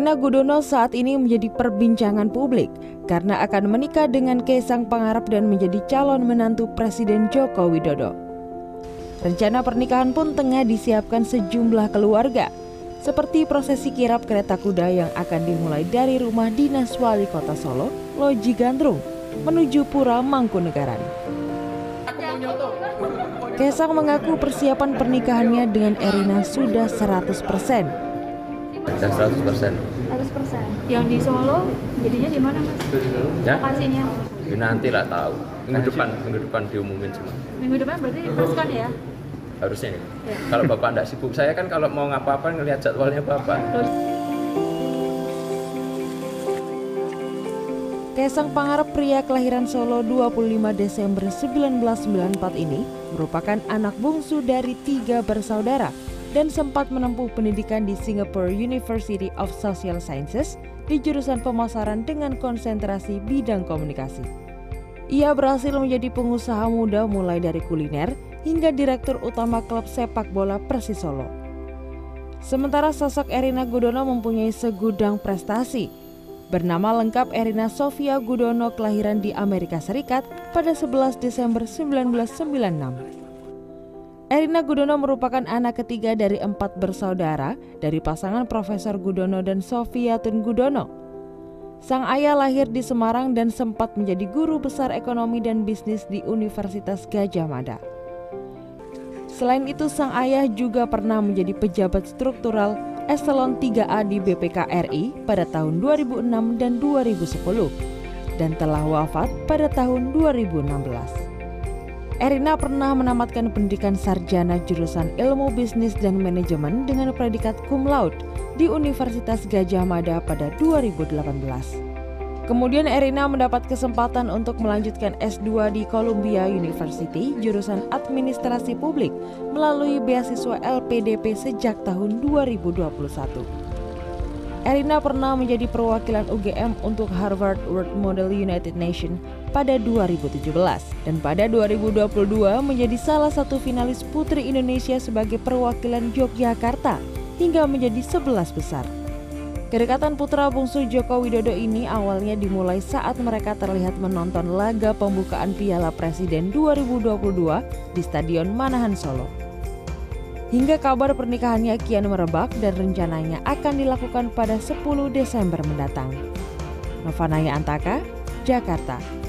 Erina Gudono saat ini menjadi perbincangan publik karena akan menikah dengan Kaisang Pangarep dan menjadi calon menantu Presiden Joko Widodo. Rencana pernikahan pun tengah disiapkan sejumlah keluarga, seperti prosesi kirap kereta kuda yang akan dimulai dari rumah dinas wali kota Solo, Loji Gandrung, menuju Pura Mangkunegaran. Kaisang mengaku persiapan pernikahannya dengan Erina sudah 100%. Dan 100 persen. 100 persen. Yang di Solo jadinya di mana mas? Ya, Lokasinya? ya nanti lah tahu. Minggu depan, minggu depan diumumin semua. Minggu depan berarti diputuskan ya? Harusnya. ya. Ya. Kalau bapak nggak sibuk, saya kan kalau mau ngapa-apa ngelihat jadwalnya bapak. Kaisang Pangarep pria kelahiran Solo 25 Desember 1994 ini merupakan anak bungsu dari tiga bersaudara dan sempat menempuh pendidikan di Singapore University of Social Sciences di jurusan pemasaran dengan konsentrasi bidang komunikasi. Ia berhasil menjadi pengusaha muda mulai dari kuliner hingga direktur utama klub sepak bola Persis Solo. Sementara sosok Erina Gudono mempunyai segudang prestasi. Bernama lengkap Erina Sofia Gudono kelahiran di Amerika Serikat pada 11 Desember 1996. Erina Gudono merupakan anak ketiga dari empat bersaudara dari pasangan Profesor Gudono dan Sofia Tun Gudono. Sang ayah lahir di Semarang dan sempat menjadi guru besar ekonomi dan bisnis di Universitas Gajah Mada. Selain itu, sang ayah juga pernah menjadi pejabat struktural eselon 3A di BPK RI pada tahun 2006 dan 2010 dan telah wafat pada tahun 2016. Erina pernah menamatkan pendidikan sarjana jurusan Ilmu Bisnis dan Manajemen dengan predikat cum laude di Universitas Gajah Mada pada 2018. Kemudian Erina mendapat kesempatan untuk melanjutkan S2 di Columbia University jurusan Administrasi Publik melalui beasiswa LPDP sejak tahun 2021. Erina pernah menjadi perwakilan UGM untuk Harvard World Model United Nation pada 2017 dan pada 2022 menjadi salah satu finalis Putri Indonesia sebagai perwakilan Yogyakarta hingga menjadi 11 besar. Kedekatan putra bungsu Joko Widodo ini awalnya dimulai saat mereka terlihat menonton laga pembukaan Piala Presiden 2022 di Stadion Manahan Solo. Hingga kabar pernikahannya kian merebak dan rencananya akan dilakukan pada 10 Desember mendatang. Novanaya Antaka, Jakarta.